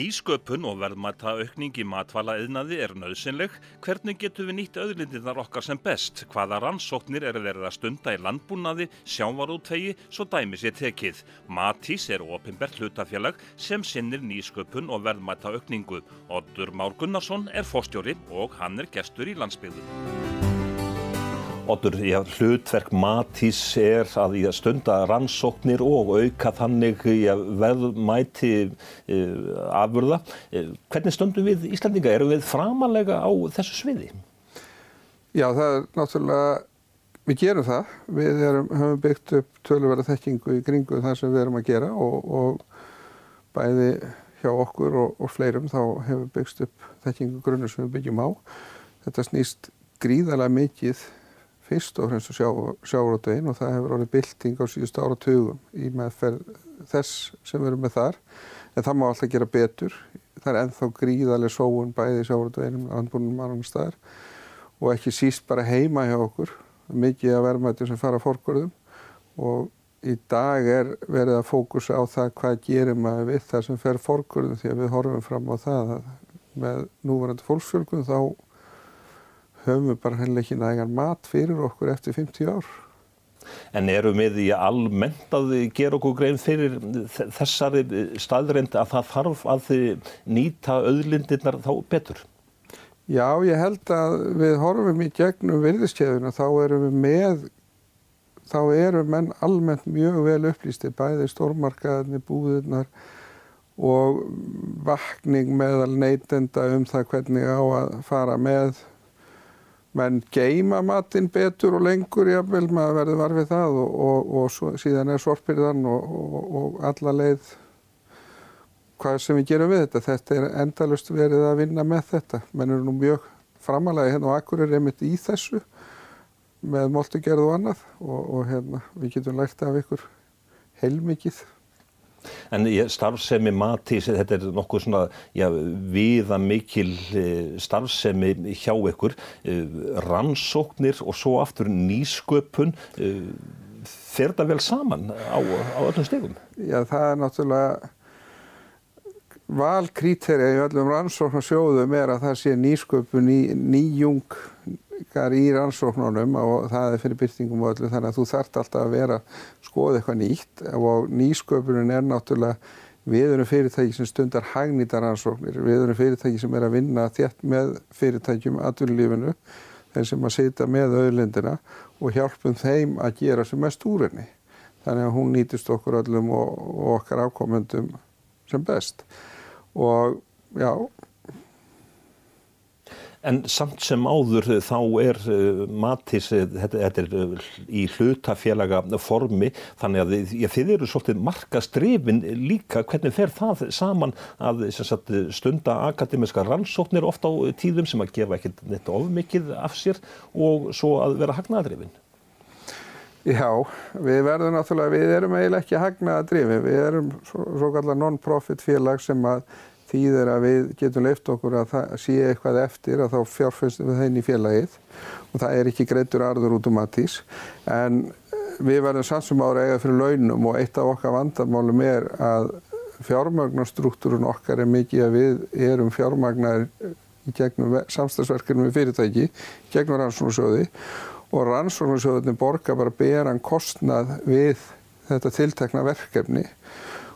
Nýsköpun og verðmæta aukning í matvalaðiðnaði er nöðsynleg. Hvernig getum við nýtt auðlindirnar okkar sem best? Hvaða rannsóknir er verið að stunda í landbúnaði, sjávarútvegi, svo dæmis ég tekið? Matís er ofinbært hlutafélag sem sinnir nýsköpun og verðmæta aukningu. Oddur Már Gunnarsson er fórstjóri og hann er gestur í landsbyggðum. Otur, já, hlutverk Matís er að að stunda rannsóknir og auka þannig já, veðmæti e, afurða. E, hvernig stöndum við Íslandinga? Erum við framalega á þessu sviði? Já, það er náttúrulega, við gerum það. Við erum, höfum byggt upp tölurverða þekkingu í kringu það sem við erum að gera og, og bæði hjá okkur og, og fleirum þá hefur byggst upp þekkingu grunnur sem við byggjum á. Þetta snýst gríðarlega mikið fyrst og fremst sjá, sjárótegin og það hefur orðið bylting á síðust áratugum í meðferð þess sem við erum með þar. En það má alltaf gera betur. Það er enþá gríðarlega sóun bæði sjáróteginum, landbúnum, mannum staðar. Og ekki síst bara heima hjá okkur. Mikið að verðmættum sem fara fórkvörðum og í dag er verið að fókusa á það hvað gerir maður við það sem fer fórkvörðum því að við horfum fram á það að með núvarandi fólksfjölgun þá höfum við bara hennilega ekki nægan mat fyrir okkur eftir 50 ár. En eru við í almennt að gera okkur grein fyrir þessari staðrind að það þarf að þið nýta auðlindirnar þá betur? Já, ég held að við horfum í gegnum virðiskeiðuna, þá erum við með, þá erum menn almennt mjög vel upplýsti, bæði stórmarkaðinni, búðirnar og vakning meðal neytenda um það hvernig á að fara með menn geima matinn betur og lengur jáfnvel, maður verður varfið það og, og, og svo, síðan er sorpirðan og, og alla leið hvað sem við gerum við þetta. Þetta er endalust verið að vinna með þetta. Menn eru nú mjög framalega hérna og akkur er einmitt í þessu með moltugerð og annað og hérna við getum lært af ykkur heilmikið. En starfsemi Matís, þetta er nokkuð svona já, viða mikil eh, starfsemi hjá ykkur, eh, rannsóknir og svo aftur nýsköpun, eh, fer það vel saman á, á öllum stegum? Já, það er náttúrulega valkríteri í öllum rannsóknarsjóðum er að það sé nýsköpun, ný, nýjung í rannsóknunum og það er fyrir byrtingum og öllu þannig að þú þart alltaf að vera skoða eitthvað nýtt. Og nýsköpunin er náttúrulega við erum fyrirtæki sem stundar hagnýtar rannsóknir, við erum fyrirtæki sem er að vinna þétt með fyrirtækjum aðvunlífinu, þeim sem að sita með auðlindina og hjálpum þeim að gera sem mest úr henni. Þannig að hún nýtist okkur öllum og, og okkar afkomendum sem best. Og já En samt sem áður þá er uh, Matís, uh, þetta, þetta er í hlutafélaga formi. Þannig að já, þið eru svolítið markastrifin líka, hvernig fer það saman að sagt, stunda akademiska rannsóknir ofta á tíðum sem að gefa ekkert neitt of mikið af sér og svo að vera hagnaðadrifin? Já, við verðum náttúrulega, við erum eiginlega ekki hagnaðadrifin, við erum svo, svo kallar non-profit félag sem að þýðir að við getum leift okkur að sé eitthvað eftir að þá fjárfæstum við þeim í félagið. Og það er ekki greitur arður út um aðtís en við verðum samsum ára eiga fyrir launum og eitt af okkar vandamálum er að fjármagnarstruktúrun okkar er mikið að við erum fjármagnar í gegnum samstagsverkefnum við fyrirtæki, gegnum rannsóknarsjóði. Og rannsóknarsjóðinni borgar bara beran kostnað við þetta tiltekna verkefni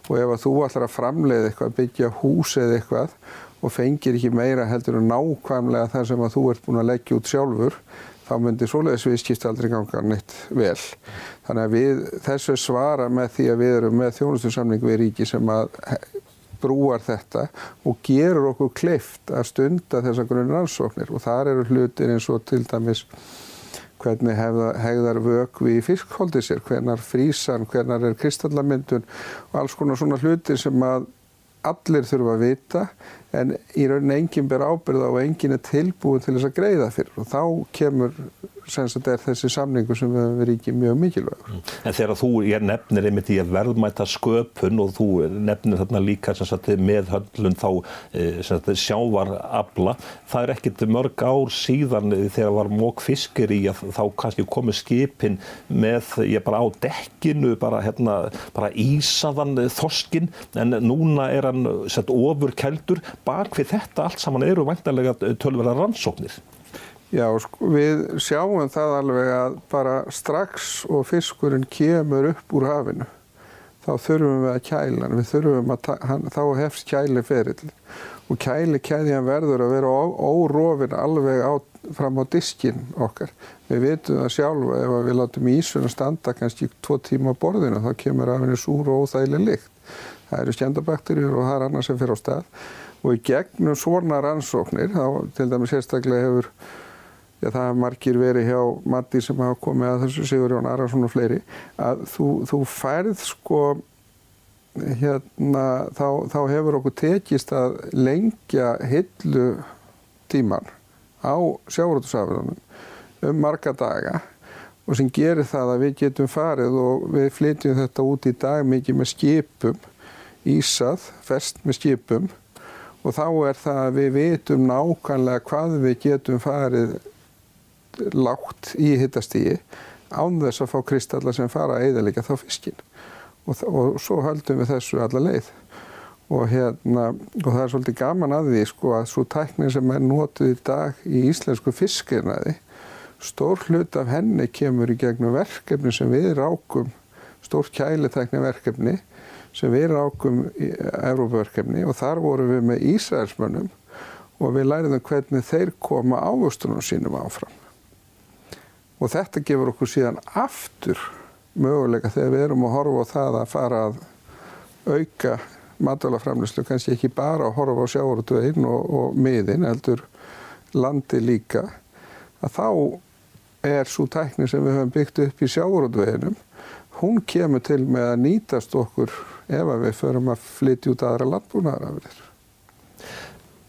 og ef að þú ætlar að framleiða eitthvað, byggja hús eða eitthvað og fengir ekki meira heldur en nákvæmlega það sem að þú ert búin að leggja út sjálfur, þá myndir svoleiðis viðskipta aldrei ganga neitt vel. Þannig að við þessu svara með því að við erum með þjónustursamling við ríki sem að brúar þetta og gerur okkur kleift að stunda þessa grunn rannsóknir og þar eru hlutir eins og til dæmis hvernig hegðar vökvi í fiskhóldi sér, hvernar frísan, hvernar er kristallamyndun og alls konar svona hlutir sem að allir þurfa að vita en í rauninni enginn ber ábyrða og enginn er tilbúin til þess að greiða fyrir og þá kemur þessi samningu sem við verðum ekki mjög mikilvægur. Mm. En þegar þú, nefnir einmitt í að verðmæta sköpun og þú nefnir þarna líka sagt, með höllun þá eh, sagt, sjávarabla, það er ekkit mörg ár síðan þegar var mók fiskir í að þá kannski komið skipin með, ég bara á dekkinu, bara, hérna, bara ísaðan þorskin en núna er hann ofur keldur, bak við þetta allt saman eru vantarlega tölverða rannsóknir. Já, sko, við sjáum það alveg að bara strax og fiskurinn kemur upp úr hafinu þá þurfum við að kæla hann, við þurfum að, hann, þá hefst kæli ferill og kæli kæðjan verður að vera órofin alveg á, fram á diskin okkar. Við vitum það sjálfa ef við látum ísun að standa kannski tvo tíma á borðinu þá kemur af henni súr og óþægileg lykt. Það eru skjendabakterjur og það er annað sem fyrir á stað og í gegnum svona rannsóknir, þá til dæmis sérstaklega hefur Já, það er margir verið hjá Matti sem hafa komið að þessu Sigur Jón Ararsson og fleiri að þú, þú færð sko hérna þá, þá hefur okkur tekist að lengja hillu tíman á sjáurútusafinunum um marga daga og sem gerir það að við getum farið og við flytjum þetta út í dag mikið með skipum ísað, fest með skipum og þá er það að við vitum nákvæmlega hvað við getum farið lágt í hittastígi án þess að fá kristallar sem fara að eðalega þá fiskinn. Og, og svo höldum við þessu alla leið. Og, hérna, og það er svolítið gaman að því sko að svo tæknin sem er nótuð í dag í íslensku fiskirnaði stór hlut af henni kemur í gegnum verkefni sem við rákum stór kælitækni verkefni sem við rákum í Európaverkefni og þar vorum við með Ísraelsmönnum og við læriðum hvernig þeir koma ávustunum sínum áfram. Og þetta gefur okkur síðan aftur möguleika þegar við erum að horfa á það að fara að auka matalaframlýslu, kannski ekki bara að horfa á sjáurtveginn og, og miðin, heldur landi líka, að þá er svo tækni sem við höfum byggt upp í sjáurtveginnum, hún kemur til með að nýtast okkur ef við förum að flytja út aðra landbúnaðarafrir.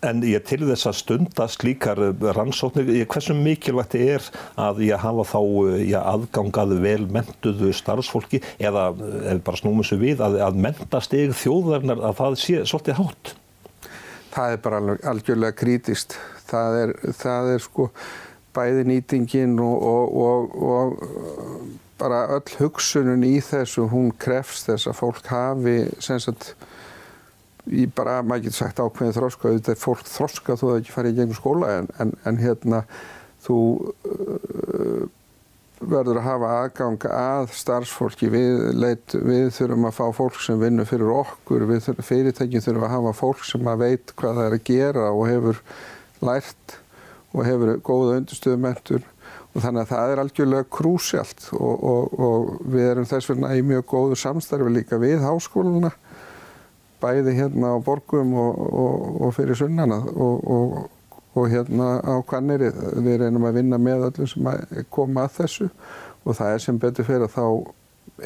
En ég til þess að stunda slíkar eh, rannsóknir, hversu mikilvægt er að ég hafa þá ég, eh, aðgangað vel mentuðu starfsfólki eða eh, ef bara snúmum svo við að, að mentast ygg þjóðverðnar að það sé svolítið hátt? Það er bara algjörlega krítist. Það er, það er sko bæði nýtingin og, og, og, og bara öll hugsunum í þessu hún krefst þess að fólk hafi sem sagt í bara, maður getur sagt ákveðin þróska þetta er fólk þróska þú hefur ekki farið í gegnum skóla en, en, en hérna þú uh, verður að hafa aðgang að starfsfólki. Við, leit, við þurfum að fá fólk sem vinnur fyrir okkur við þurfum, fyrirtækin þurfum að hafa fólk sem að veit hvað það er að gera og hefur lært og hefur góða undirstöðumentur þannig að það er algjörlega krúsjált og, og, og við erum þess vegna í mjög góðu samstarfi líka við háskóluna bæði hérna á borgum og, og, fyrir sunnana og, hérna á kanneri. Við reynum að vinna með öllum sem að koma að þessu og það er sem betur fyrir að þá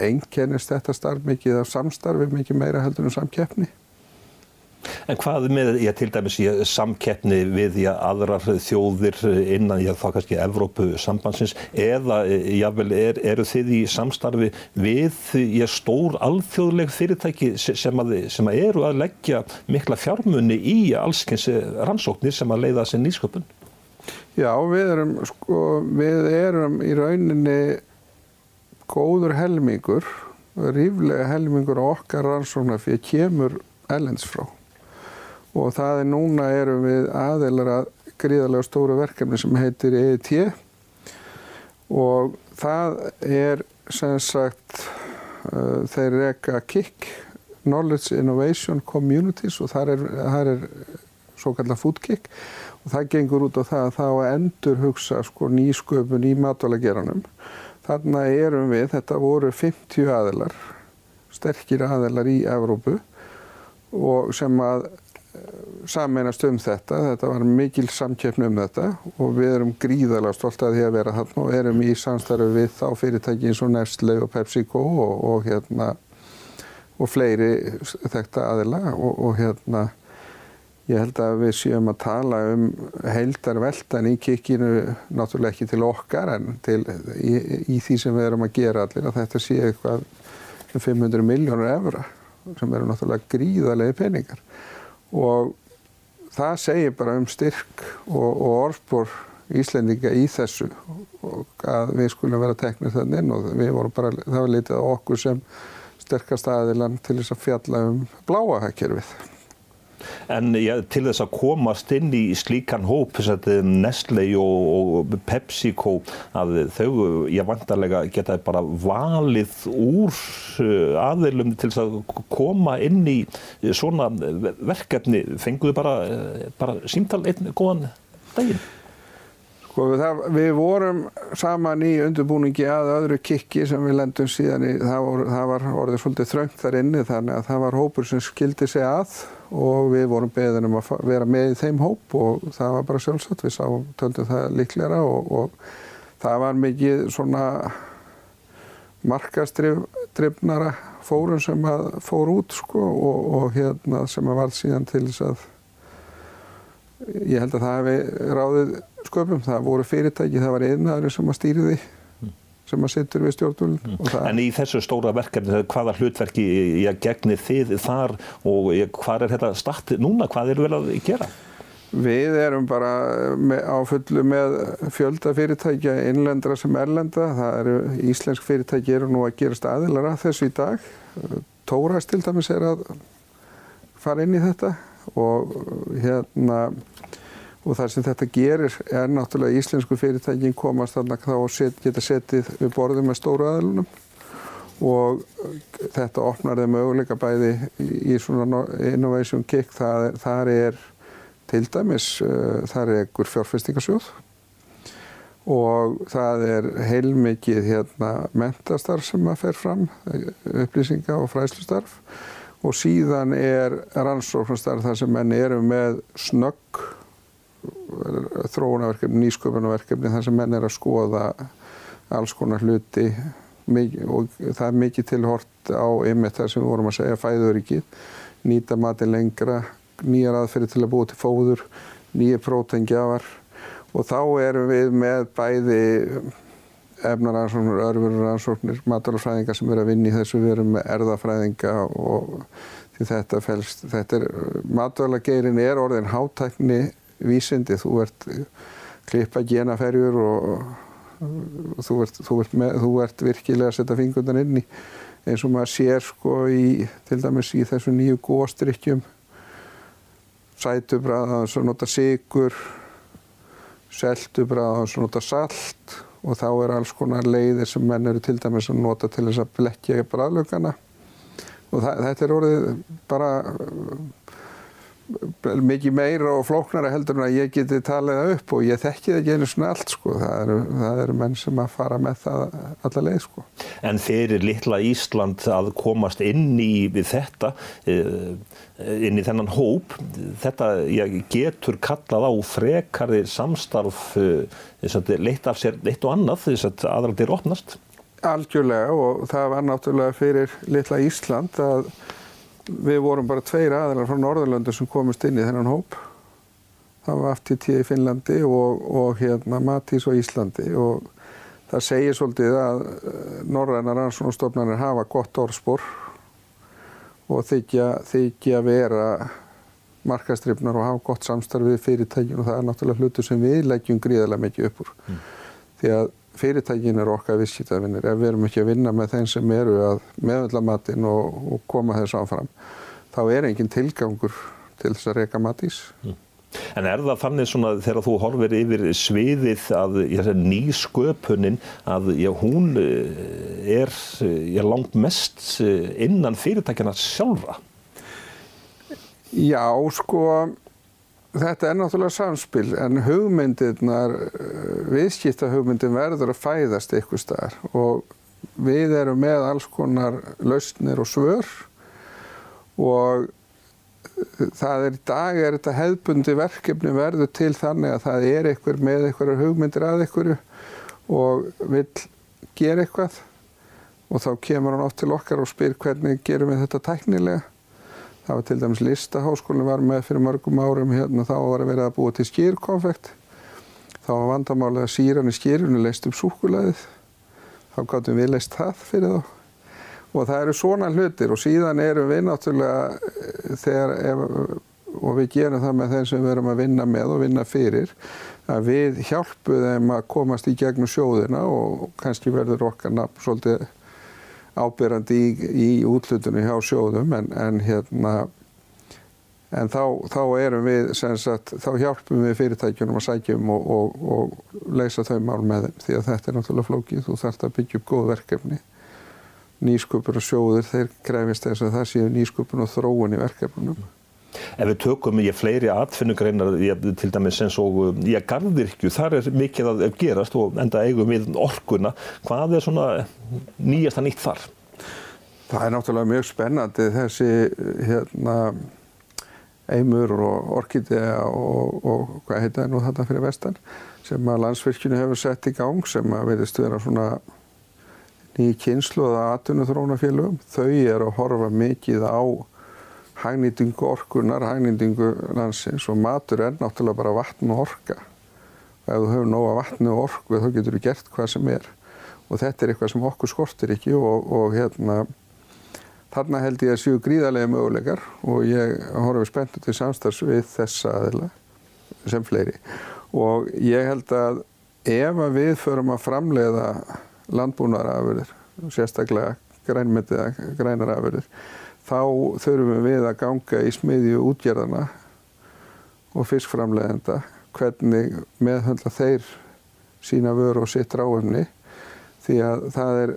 einkennist þetta starf mikið af samstarfi, mikið meira heldur en samkeppni. En hvað með, ég til dæmis, ég samkeppni við ég aðrar þjóðir innan ég þá kannski Evrópu sambansins eða jável er, eru þið í samstarfi við ég stór alþjóðleg fyrirtæki sem að, sem að eru að leggja mikla fjármunni í allskyns rannsóknir sem að leiða þessi nýsköpun? Já, við erum, sko, við erum í rauninni góður helmingur, ríflega helmingur okkar rannsóknar fyrir kemur ellens frá og það er núna erum við aðeinar að gríðarlega stóru verkefni sem heitir EIT og það er sem sagt uh, þeir reyka KIK Knowledge Innovation Communities og það er, það er svo kallar foodkick og það gengur út á það að það að endur hugsa sko nýsköpun í matvælageranum. Þarna erum við, þetta voru 50 aðilar, sterkir aðilar í Evrópu og sem að sameinast um þetta, þetta var mikil samkeppni um þetta og við erum gríðarlega stolt að því að vera þarna og erum í samstarfi við þá fyrirtæki eins og Nestle og PepsiCo og, og hérna og fleiri þekta aðila og, og hérna Ég held að við séum að tala um heildarveldan í kikkinu, náttúrulega ekki til okkar en til, í, í því sem við erum að gera allir, að þetta sé eitthvað 500 um miljónur efra sem eru náttúrulega gríðarlegi peningar. Og það segir bara um styrk og, og orðbór Íslendinga í þessu og að við skulum vera teknir þannig inn og við vorum bara, það var litið á okkur sem sterkast aðilan til þess að fjalla um bláahækjörfið. En ja, til þess að komast inn í slíkan hóp, Nestle og, og PepsiCo, að þau, ég vantarlega geta bara valið úr uh, aðeilum til þess að koma inn í svona verkefni. Fenguðu bara, uh, bara símtal einn góðan daginn? Sko, það, við vorum saman í undirbúningi að öðru kikki sem við lendum síðan í, það, vor, það var orðið svolítið þröngt þar inni þannig að það var hópur sem skildi sig að og við vorum beðin um að vera með í þeim hóp og það var bara sjálfsagt, við sáum töldum það líklæra og, og það var mikið svona markastrifnara fórun sem að fór út sko og, og hérna sem að var síðan til þess að ég held að það hefði ráðið sköpum, það voru fyrirtæki, það var einnaður sem að stýri því sem að sittur við stjórnvölinn. Mm. En í þessu stóra verkefni, hvaða hlutverki ég gegnir þið þar og hvað er þetta starti núna, hvað eru vel að gera? Við erum bara á fullu með fjölda fyrirtækja innlendra sem erlenda. Það eru íslensk fyrirtæki eru nú að gera staðilar að þessu í dag. Tóras til dæmis er að fara inn í þetta og hérna og það sem þetta gerir er náttúrulega íslensku fyrirtækin komast þarna þá og set, geta setið við borðum með stóru aðlunum og þetta opnar þeim möguleika bæði í svona innovation kick. Það, þar er til dæmis uh, þar er ekkur fjárfestingarsjóð og það er heilmikið hérna mentastarf sem að fer fram upplýsinga og fræslustarf og síðan er rannsóknarstarf þar sem menn eru með snögg þróunarverkefni, nýsköpunarverkefni þar sem menn er að skoða alls konar hluti. Og það er mikið tilhort á ymmið þar sem við vorum að segja fæðuríkið, nýta mati lengra, nýjar aðferði til að búa til fóður, nýja prótengjafar og þá erum við með bæði efnaransóknir, örfuraransóknir, matalafræðingar sem eru að vinna í þessu, við erum með erðafræðinga og því þetta fælst, þetta er, matalageirin er orðin hátækni vísindi, þú ert klippa genaferjur og, og þú, ert, þú, ert með, þú ert virkilega að setja fingurnar inn í eins og maður sér sko í, til dæmis í þessu nýju góðstrykkjum sætubræða, þannig að nota sigur seltubræða, þannig að nota salt og þá er alls konar leiðir sem menn eru til dæmis að nota til þess að blekja bræðlögana og það, þetta er orðið bara mikið meira og flóknara heldur en að ég geti talið það upp og ég þekki það ekki einu svona allt sko. Það eru, það eru menn sem að fara með það alla leið sko. En fyrir litla Ísland að komast inn í þetta, eh, inn í þennan hóp, þetta getur kallað á frekarðir samstarf eh, leitt af sér eitt og annað þess að aðraldir opnast? Algjörlega og það var náttúrulega fyrir litla Ísland að við vorum bara tveir aðalar frá Norðurlöndu sem komist inn í þennan hóp. Það var FTT í Finnlandi og, og hérna Matís á Íslandi og það segir svolítið að eh, norræna rannsónastofnarnir hafa gott orðspor og þykja, þykja vera markastrifnar og hafa gott samstarfið fyrirtækjum og það er náttúrulega hlutu sem við leggjum gríðarlega mikið upp úr. Mm. Því að fyrirtækin eru okkar vissýtavinnir ef við erum ekki að vinna með þeim sem eru að meðvöldla matinn og, og koma þess áfram þá er engin tilgangur til þess að reyka matís. Mm. En er það þannig svona þegar þú horfir yfir sviðið að nýsköpunin að já, hún eh, er já, langt mest eh, innan fyrirtækjana sjálfa? Já, sko Þetta er náttúrulega samspil en hugmyndirnar, eh, viðskipta hugmyndin verður að fæðast ykkur staðar. Og við erum með alls konar lausnir og svör. Og það er í dag er þetta hefðbundi verkefni verður til þannig að það er ykkur með ykkur hugmyndir að ykkur og vil gera eitthvað. Og þá kemur hann oft til okkar og spyr hvernig gerum við þetta tæknilega Það var til dæmis listaháskólinn var með fyrir mörgum árum hérna þá var að vera að búa til skýrkonfekt. Þá var vandamálið að síran í skýrunni leist upp súkulæðið. Þá gáttum við leist það fyrir þá. Og það eru svona hlutir og síðan erum við náttúrulega eh, þegar, ef, og við gerum það með þeim sem við erum að vinna með og vinna fyrir, að við hjálpum þeim að komast í gegnum sjóðina og kannski verður okkar nafn svolítið ábyrrandi í, í útlutunni hjá sjóðum en, en hérna en þá, þá erum við sagt, þá hjálpum við fyrirtækjunum að sækjum og, og, og leysa þau mál með þeim því að þetta er náttúrulega flókið. Þú þarfst að byggja upp góð verkefni. Nýsköpur og sjóður þeir krefist þess að það séu nýsköpun og þróun í verkefnunum Ef við tökum ég fleiri atfinnugreinar til dæmis eins og ég gardirkju, þar er mikið að gerast og enda eigum við orkuna. Hvað er svona nýjasta nýtt þar? Það er náttúrulega mjög spennandi þessi hérna, eimur og orkidea og, og hvað heita það nú þetta fyrir vestan sem að landsfyrkjunu hefur sett í gang sem að verðist vera svona nýj kynslu að atvinnu þrónafélögum. Þau eru að horfa mikið á hagnýtingu orkunar, hagnýtingu landsins og matur er náttúrulega bara vatn og orka. Og ef þú hefur nóga vatn og orku þá getur þú gert hvað sem er. Og þetta er eitthvað sem okkur skortir ekki og, og hérna þarna held ég að séu gríðarlega möguleikar og ég horfið spenntu til samstags við þessa aðila sem fleiri. Og ég held að ef að við förum að framleiða landbúnarafurðir, sérstaklega grænmyndiða grænarafurðir, þá þurfum við að ganga í smiðju útgerðana og fiskframlegenda hvernig meðhundla þeir sína vöru og sitt ráumni því að það er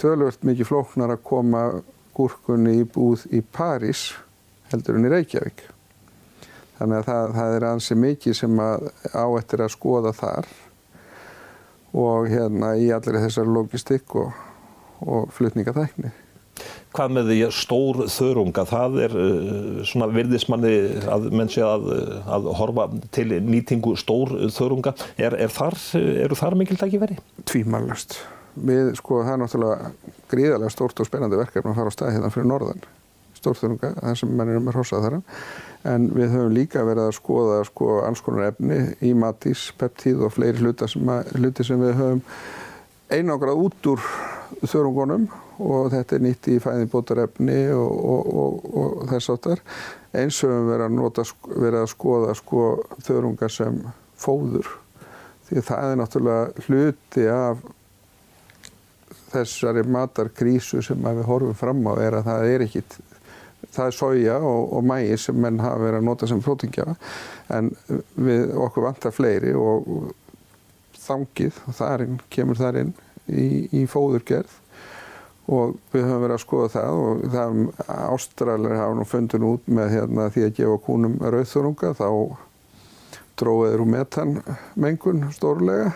tölvört mikið flóknar að koma gúrkunni í búð í París heldur en í Reykjavík. Þannig að það, það er ansi mikið sem áettir að skoða þar og hérna í allir þessar logistikk og, og flutningatækni. Hvað með því stór þörunga, það er uh, svona virðismanni að menn sé að, að horfa til nýtingu stór þörunga. Er, er þar, eru þar mikil dækiveri? Tvímælast. Við, sko, það er náttúrulega gríðarlega stórt og spennandi verkefni að fara á stað hérna fyrir norðan. Stórþörunga, það sem mann er um að hossa þar. En við höfum líka verið að skoða sko alls konar efni í matís, peptíð og fleiri hluti sem, hluti sem við höfum einangrað út úr þörungunum og þetta er nýtt í fæðinbótarefni og, og, og, og þess áttar. Eins og við verðum verið að skoða sko, þörungar sem fóður. Því það er náttúrulega hluti af þessari matarkrísu sem við horfum fram á er að það er ekkit það er soja og, og mæi sem menn hafa verið að nota sem prótingjafa en við okkur vantar fleiri og þangið, þarinn, kemur þar inn í, í fóðurgerð og við höfum verið að skoða það og það ástralir hafa nú fundin út með hérna, því að gefa kúnum rauðþurunga þá dróðir úr metanmengun stórlega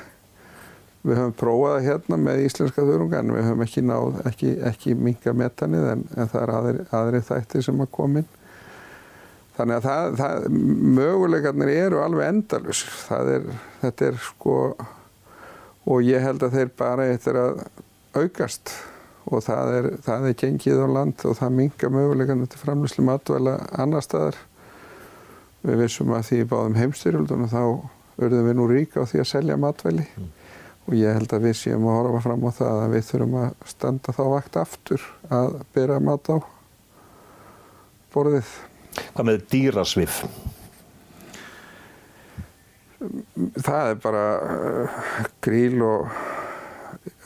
Við höfum prófað hérna með íslenska þurrunga en við höfum ekki náð, ekki, ekki minga metanið en, en það er aðri, aðri þætti sem að komin. Þannig að það, það, möguleikarnir eru alveg endalusir. Þetta er sko, og ég held að þeir bara eittir að aukast og það er, það er gengið á land og það minga möguleikarnir til framlýslu matvæla annar staðar. Við vissum að því báðum heimstyrjöldunum þá verðum við nú ríka á því að selja matvæli. Mm og ég held að við séum að horfa fram á það að við þurfum að standa þá vakt aftur að byrja mat á borðið. Hvað með dýrasvið? Það er bara uh, gríl og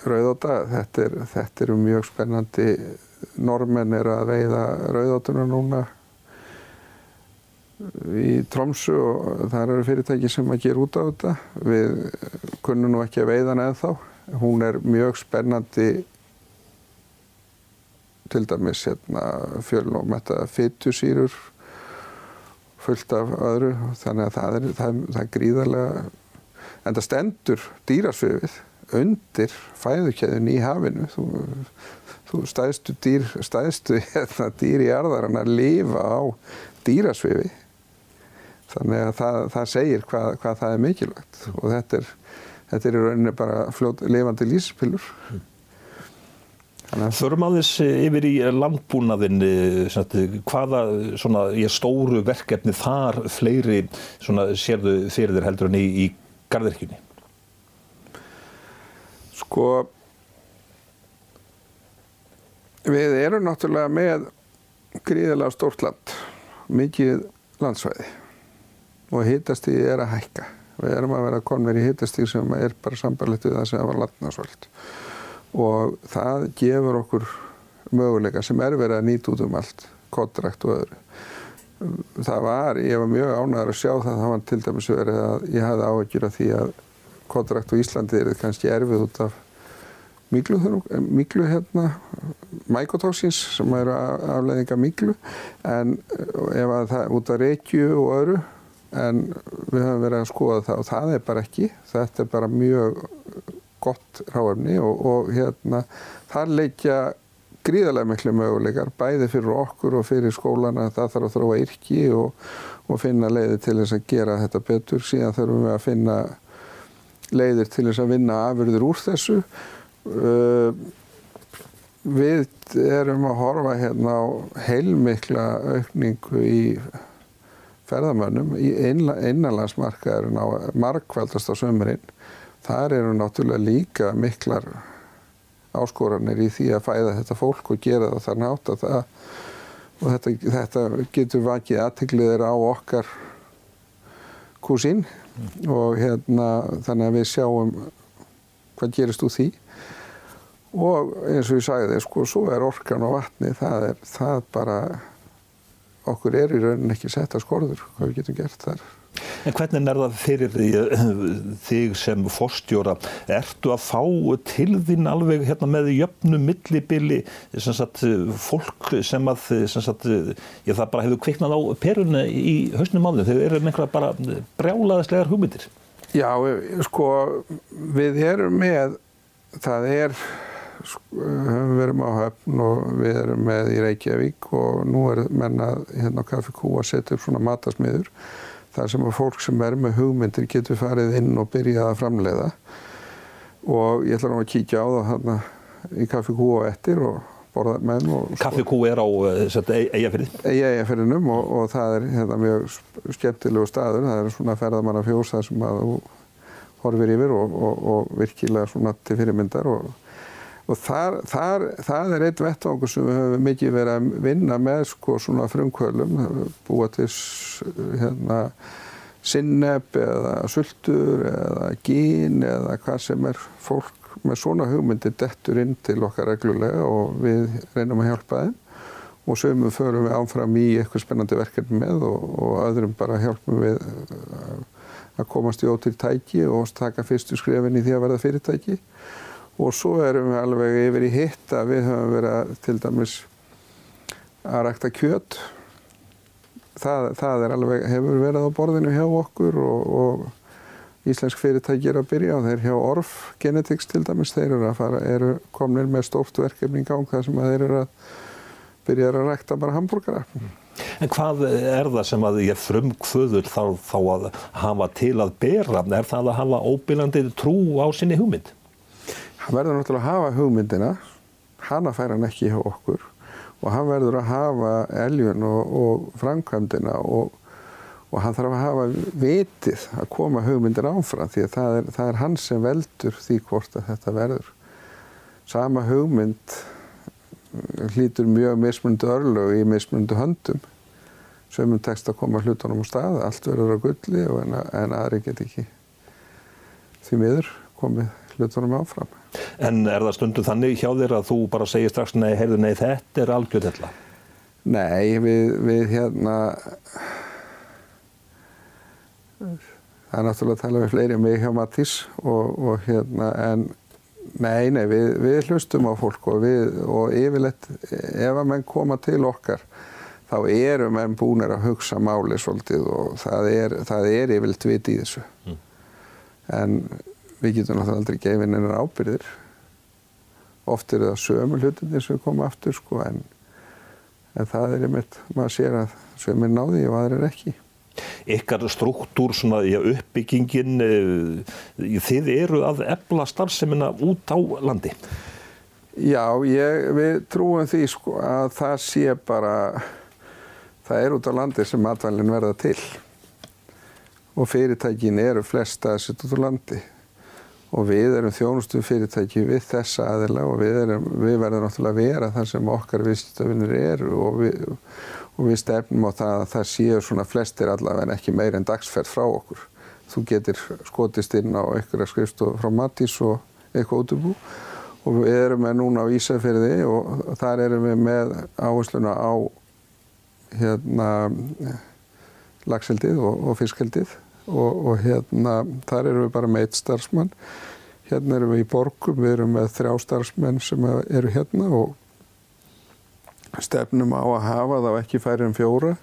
rauðóta. Þetta er, þetta er mjög spennandi. Normenn er að veiða rauðótuna núna í Tromsu og það eru fyrirtæki sem að gera út á þetta. Við kunnum nú ekki að veiða hana eða þá. Hún er mjög spennandi til dæmis hérna, fjölnómetta fytusýrur fullt af öðru þannig að það er, það, það er gríðarlega en það stendur dýrasviðið undir fæðukæðin í hafinu þú, þú stæðstu dýr stæðstu hérna, dýr í arðarinn að lifa á dýrasviði Þannig að það, það segir hvað, hvað það er mikilvægt mm. og þetta er, þetta er í rauninni bara fljót, lifandi líspilur. Mm. Förum aðeins yfir í landbúnaðin, hvaða svona, stóru verkefni þar fleiri sérðu fyrir þér heldur en í, í gardirkjunni? Sko, við erum náttúrulega með gríðilega stórt land, mikið landsvæði og hitastíði er að hækka. Við erum að vera konver í hitastíði sem er bara sambarlegt við það sem var landnarsvöld og það gefur okkur möguleika sem er verið að nýta út um allt, kontrakt og öðru. Það var, ég var mjög ánæður að sjá það, það var til dæmis verið að ég hafði áhyggjur af því að kontrakt á Íslandi er kannski erfið út af miklu, miklu hérna, mykotoxins sem eru afleðinga miklu, en ef að það út af reykju og öðru, en við höfum verið að skoða það og það er bara ekki, þetta er bara mjög gott ráefni og, og hérna þar leikja gríðarlega miklu möguleikar bæði fyrir okkur og fyrir skólana. Það þarf að þróa yrki og, og finna leiðir til þess að gera þetta betur. Síðan þurfum við að finna leiðir til þess að vinna afurður úr þessu. Uh, við erum að horfa hérna á heilmikla aukningu í ferðamönnum í innanlandsmarkaðurinn á markvældast á sömurinn þar eru náttúrulega líka miklar áskoranir í því að fæða þetta fólk og gera það þar nátt að það og þetta, þetta getur vakið aðtegliðir á okkar kúsinn mm. og hérna þannig að við sjáum hvað gerist úr því. Og eins og ég sagði sko, svo er orkan og vatni, það er það bara okkur er í rauninni ekki sett að skorður hvað við getum gert þar En hvernig er það fyrir þig sem fórstjóra? Ertu að fá til þín alveg hérna, með jöfnum millibili sagt, fólk sem að sem sagt, ég, það bara hefur kviknað á perunni í hausnum áður? Þeir eru með einhverja bara brjálaðislegar hugmyndir. Já, sko, við erum með, það er við erum á höfn og við erum með í Reykjavík og nú er mennað hérna á Kaffi Kú að setja upp svona matasmiður þar sem að fólk sem er með hugmyndir getur farið inn og byrjað að framleiða og ég ætla nú að kíkja á það hérna í Kaffi Kú og ettir og borða með Kaffi Kú er á eh, Eyjafyrði? Eyjafyrðinum og, og það er hérna, mjög skemmtilegu staður, það er svona ferðamanna fjós þar sem að þú horfir yfir og, og, og virkilega svona til fyrirmyndar og Og þar, þar, það er einn vettvangur sem við höfum mikið verið að vinna með sko svona frumkvölum, búa til hérna sinneb eða sultur eða gín eða hvað sem er fólk með svona hugmyndir dettur inn til okkar reglulega og við reynum að hjálpa þeim. Og sömum förum við áfram í eitthvað spennandi verkefni með og, og öðrum bara hjálpum við að komast í ótil tæki og taka fyrstu skrefin í því að verða fyrirtæki og svo erum við alveg yfir í hitt að við höfum verið að til dæmis að rækta kjöt það, það alveg, hefur verið á borðinu hjá okkur og, og íslensk fyrirtæki er að byrja og þeir hjá Orf Genetics til dæmis, þeir eru, fara, eru komnir með stórt verkefni í gang þar sem þeir eru að byrja að rækta bara hambúrgara En hvað er það sem að ég frumkvöður þá, þá að hafa til að bera? Er það að hafa óbyrjandi trú á sinni hugmynd? Verður náttúrulega að hafa hugmyndina. Hana fær hann ekki hjá okkur. Og hann verður að hafa eljun og, og framkvæmdina og, og hann þarf að hafa vitið að koma hugmyndir áfram því að það er, það er hann sem veldur því hvort að þetta verður. Sama hugmynd hlýtur mjög mismundu örlög í mismundu höndum. Sömum tekst að koma hlutunum á stað allt verður á gulli en, en aðri get ekki því miður komið hlutunum áfram En er það stundum þannig hjá þér að þú bara segir strax nei, heyrðu nei, þetta er algjörð þetta? Nei, við, við hérna það er náttúrulega að tala við fleiri mig hjá Matís og, og hérna en nei, nei, við, við hlustum á fólk og við, og yfirleitt ef að menn koma til okkar þá eru menn búinir að hugsa máli svolítið og það er, það er yfirleitt vit í þessu mm. en við getum náttúrulega aldrei gefið einar ábyrðir oft eru það sömu hlutinir sem koma aftur sko en, en það er einmitt, maður sér að sömur náði og aðrir ekki. Ykkar struktúr svona í uppbyggingin eh, þið eru að ebla starfseminna út á landi? Já, ég, við trúum því sko að það sé bara, það er út á landi sem matvælinn verða til. Og fyrirtækin eru flest að setja út á landi og við erum þjónustum fyrirtæki við þessa aðila og við, erum, við verðum náttúrulega að vera þar sem okkar viðstöfinir eru og við, og við stefnum á það að það séu svona flestir allavega en ekki meir en dagsferð frá okkur. Þú getur skotist inn á einhverja skrifstof frá Matís og eitthvað útubú og við erum með núna á Ísafjörði og þar erum við með áhersluna á hérna lagseldið og, og fiskheldið og, og hérna þar erum við bara með eitt starfsmann. Hérna erum við í borgum, við erum með þrjá starfsmenn sem eru hérna og stefnum á að hafa þá ekki færi um fjóra.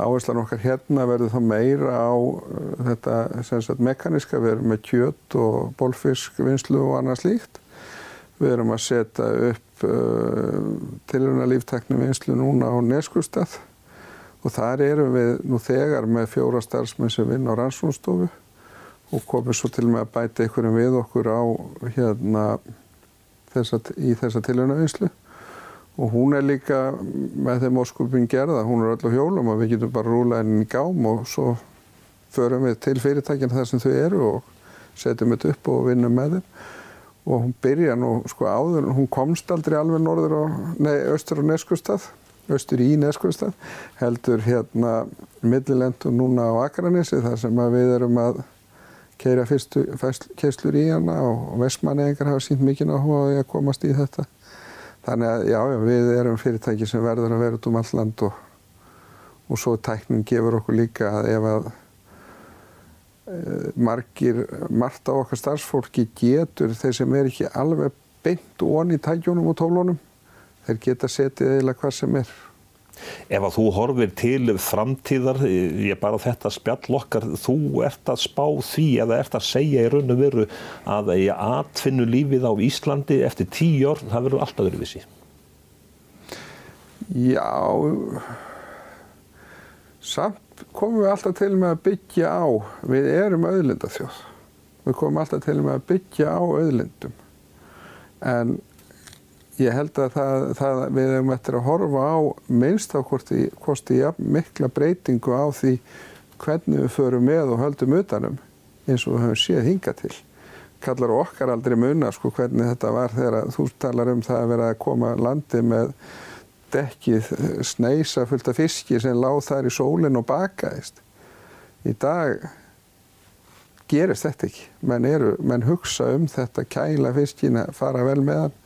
Áherslan okkar hérna verður þá meira á uh, þetta sagt, mekaniska, við erum með kjött og bólfisk, vinslu og annað slíkt. Við erum að setja upp uh, tilurna líftekni vinslu núna á Neskustad og þar erum við nú þegar með fjóra starfsmenn sem vinn á rannsónstofu og komum svo til með að bæta einhverjum við okkur á hérna þessa, í þessa tilhjónavinslu og hún er líka með þeim óskupin gerða, hún er öll á hjólum og við getum bara rúla henni í gám og svo förum við til fyrirtækina þar sem þau eru og setjum þetta upp og vinnum með þeim. Og hún byrja nú sko áður, hún komst aldrei alveg norður og, nei, austur og neskustad austur í Neskvistad heldur hérna millilendur núna á Akranissi þar sem við erum að keira fyrstu keislur í hana og vestmannegingar hafa sínt mikið áhuga að komast í þetta. Þannig að já, við erum fyrirtæki sem verður að vera út um all land og, og svo tæknin gefur okkur líka að ef að e, margir, margt á okkar starfsfólki getur þeir sem er ekki alveg beint og onni í tækjónum og tólunum þeir geta setið eða hvað sem er. Ef að þú horfir til framtíðar, ég bara þetta spjall okkar, þú ert að spá því eða ert að segja í raun og veru að ég atfinnu lífið á Íslandi eftir tíu orð, það verður alltaf verið vissi. Já, samt komum við alltaf til með að byggja á, við erum auðlindaþjóð, við komum alltaf til með að byggja á auðlindum en ég held að það, það við hefum eftir að horfa á minnst á hvort í ja, mikla breytingu á því hvernig við förum með og höldum utanum eins og við höfum séð hinga til. Kallar okkar aldrei munna sko hvernig þetta var þegar þú talar um það að vera að koma landi með dekkið sneisa fullt af fiski sem láð þar í sólinn og bakaðist. Í dag gerist þetta ekki. Menn, eru, menn hugsa um þetta, kæla fiskina, fara vel með hann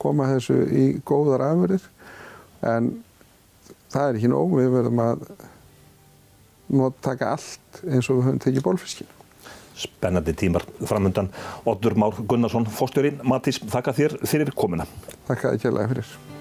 koma þessu í góðar afverðir en það er ekki nóg, við verðum að taka allt eins og við höfum tekið bólfiskinu. Spennandi tímar framöndan. Otur Már Gunnarsson, fórstjóri Matís, þakka þér fyrir komina. Þakka þér kjærlega fyrir.